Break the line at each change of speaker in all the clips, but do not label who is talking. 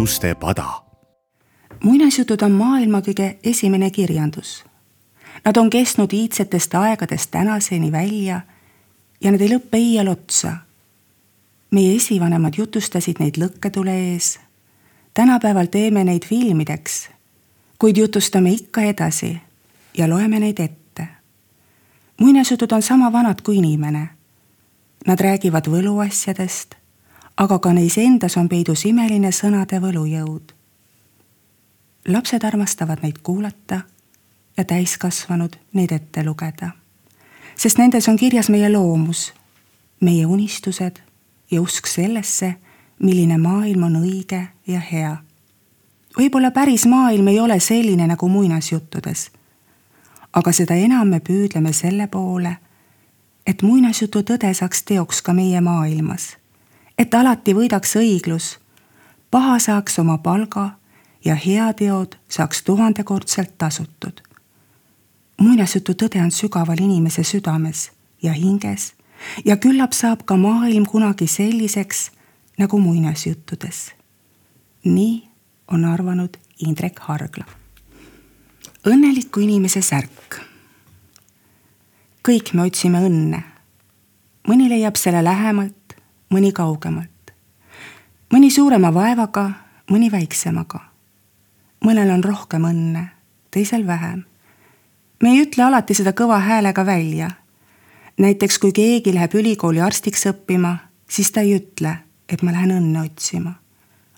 jutuste pada.
muinasjutud on maailma kõige esimene kirjandus. Nad on kestnud iidsetest aegadest tänaseni välja ja nad ei lõppe iial otsa. meie esivanemad jutustasid neid lõkketule ees. tänapäeval teeme neid filmideks, kuid jutustame ikka edasi ja loeme neid ette. muinasjutud on sama vanad kui inimene. Nad räägivad võluasjadest, aga ka neis endas on peidus imeline sõnade võlujõud. lapsed armastavad neid kuulata ja täiskasvanud neid ette lugeda, sest nendes on kirjas meie loomus, meie unistused ja usk sellesse, milline maailm on õige ja hea. võib-olla päris maailm ei ole selline nagu muinasjuttudes, aga seda enam me püüdleme selle poole, et muinasjutu tõde saaks teoks ka meie maailmas et alati võidaks õiglus, paha saaks oma palga ja heateod saaks tuhandekordselt tasutud. muinasjutu tõde on sügaval inimese südames ja hinges ja küllap saab ka maailm kunagi selliseks nagu muinasjuttudes. nii on arvanud Indrek Hargla. õnneliku inimese särk. kõik me otsime õnne. mõni leiab selle lähemalt, mõni kaugemalt. mõni suurema vaevaga, mõni väiksemaga. mõnel on rohkem õnne, teisel vähem. me ei ütle alati seda kõva häälega välja. näiteks kui keegi läheb ülikooli arstiks õppima, siis ta ei ütle, et ma lähen õnne otsima.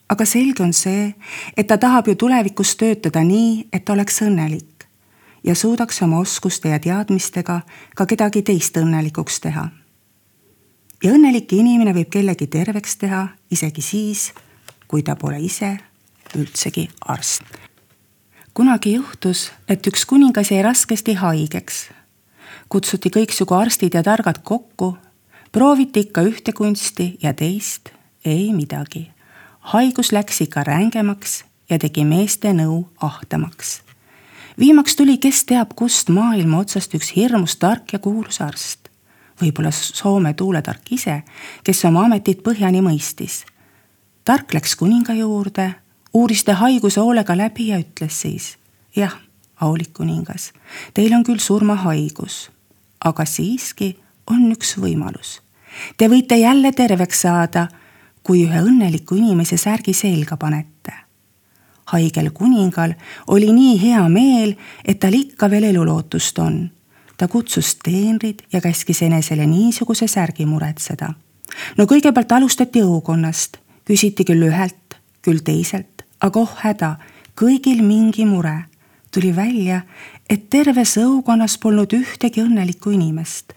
aga selge on see, et ta tahab ju tulevikus töötada nii, et oleks õnnelik ja suudaks oma oskuste ja teadmistega ka kedagi teist õnnelikuks teha ja õnnelik inimene võib kellegi terveks teha isegi siis, kui ta pole ise üldsegi arst. kunagi juhtus, et üks kuningas jäi raskesti haigeks. kutsuti kõiksugu arstid ja targad kokku, prooviti ikka ühte kunsti ja teist, ei midagi. haigus läks ikka rängemaks ja tegi meeste nõu ahtamaks. viimaks tuli, kes teab kust maailma otsast üks hirmus tark ja kuulus arst võib-olla Soome tuuletark ise, kes oma ametit põhjani mõistis. tark läks kuninga juurde, uuris ta haiguse hoolega läbi ja ütles siis, jah, aulik kuningas, teil on küll surmahaigus, aga siiski on üks võimalus. Te võite jälle terveks saada, kui ühe õnneliku inimese särgi selga panete. haigel kuningal oli nii hea meel, et tal ikka veel elulootust on ta kutsus teenrid ja käskis enesele niisuguse särgi muretseda. no kõigepealt alustati õukonnast, küsiti küll ühelt, küll teiselt, aga oh häda, kõigil mingi mure. tuli välja, et terves õukonnas polnud ühtegi õnnelikku inimest.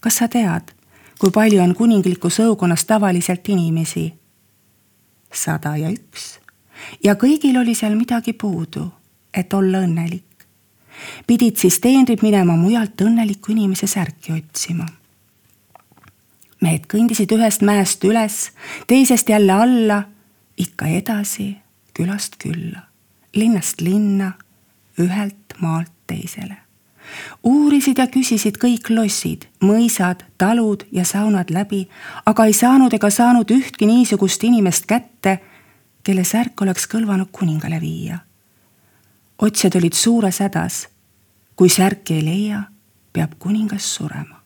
kas sa tead, kui palju on kuninglikus õukonnas tavaliselt inimesi? sada ja üks ja kõigil oli seal midagi puudu, et olla õnnelik pidid siis teenrid minema mujalt õnneliku inimese särki otsima. mehed kõndisid ühest mäest üles, teisest jälle alla, ikka edasi, külast külla, linnast linna, ühelt maalt teisele. uurisid ja küsisid kõik lossid, mõisad, talud ja saunad läbi, aga ei saanud ega saanud ühtki niisugust inimest kätte, kelle särk oleks kõlvanud kuningale viia otsijad olid suures hädas kui särki ei leia, peab kuningas surema.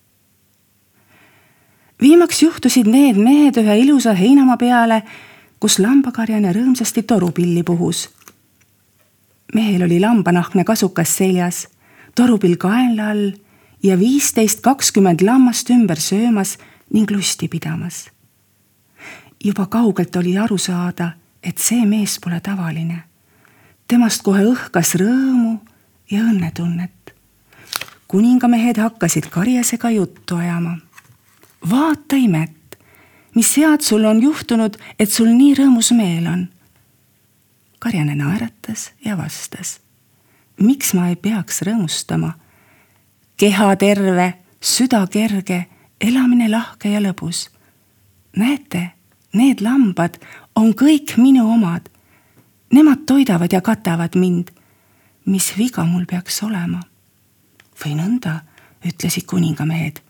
viimaks juhtusid need mehed ühe ilusa heinamaa peale, kus lambakarjane rõõmsasti torupilli puhus. mehel oli lambanahkne kasukas seljas, torupill kaenla all ja viisteist, kakskümmend lammast ümber söömas ning lusti pidamas. juba kaugelt oli aru saada, et see mees pole tavaline. temast kohe õhkas rõõmu ja õnnetunnet kuningamehed hakkasid karjasega juttu ajama. vaata imet, mis head sul on juhtunud, et sul nii rõõmus meel on. karjane naeratas ja vastas. miks ma ei peaks rõõmustama? keha terve, süda kerge, elamine lahke ja lõbus. näete, need lambad on kõik minu omad. Nemad toidavad ja katavad mind. mis viga mul peaks olema? Või nõnda, ütlesid kuningamehed.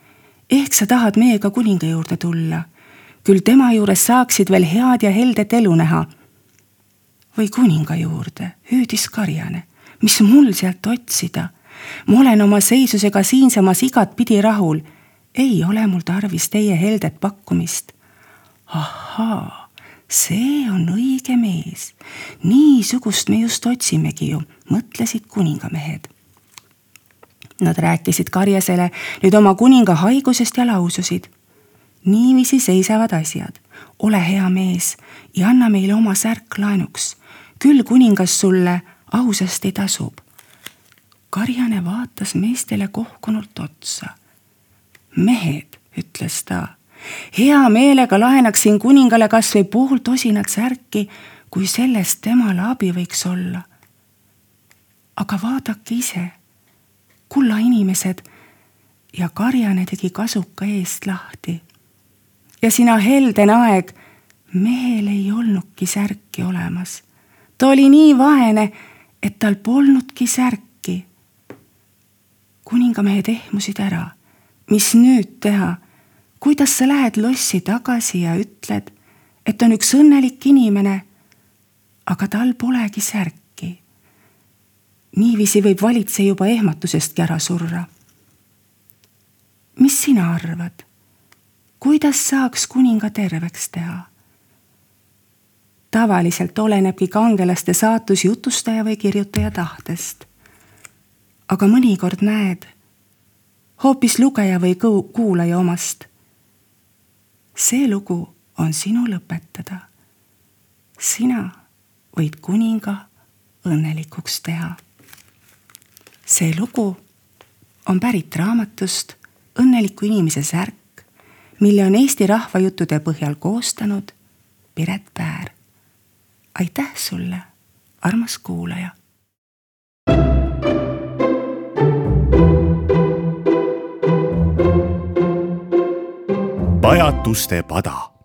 ehk sa tahad meiega kuninga juurde tulla. küll tema juures saaksid veel head ja heldet elu näha, või kuninga juurde, hüüdis karjane. mis mul sealt otsida? ma olen oma seisusega siinsamas igatpidi rahul. ei ole mul tarvis teie heldet pakkumist. ahhaa, see on õige mees. niisugust me just otsimegi ju, mõtlesid kuningamehed Nad rääkisid Karjasele nüüd oma kuninga haigusest ja laususid. niiviisi seisavad asjad. ole hea mees ja anna meile oma särk laenuks. küll kuningas sulle ausasti tasub. karjane vaatas meestele kohkunult otsa. mehed, ütles ta, hea meelega laenaksin kuningale kas või pool tosinat särki, kui sellest temale abi võiks olla. aga vaadake ise kulla inimesed ja karjane tegi kasuka eest lahti. ja sina helden aeg, mehel ei olnudki särki olemas. ta oli nii vaene, et tal polnudki särki. kuningamehed ehmusid ära. mis nüüd teha? kuidas sa lähed lossi tagasi ja ütled, et on üks õnnelik inimene, aga tal polegi särki? Niiviisi võib valitseja juba ehmatusestki ära surra. mis sina arvad, kuidas saaks kuninga terveks teha? tavaliselt olenebki kangelaste saatus jutustaja või kirjutaja tahtest. aga mõnikord näed hoopis lugeja või kuulaja omast. see lugu on sinu lõpetada. sina võid kuninga õnnelikuks teha see lugu on pärit raamatust Õnneliku inimese särk, mille on Eesti rahvajuttude põhjal koostanud Piret Päär. aitäh sulle, armas kuulaja.
pajatuste pada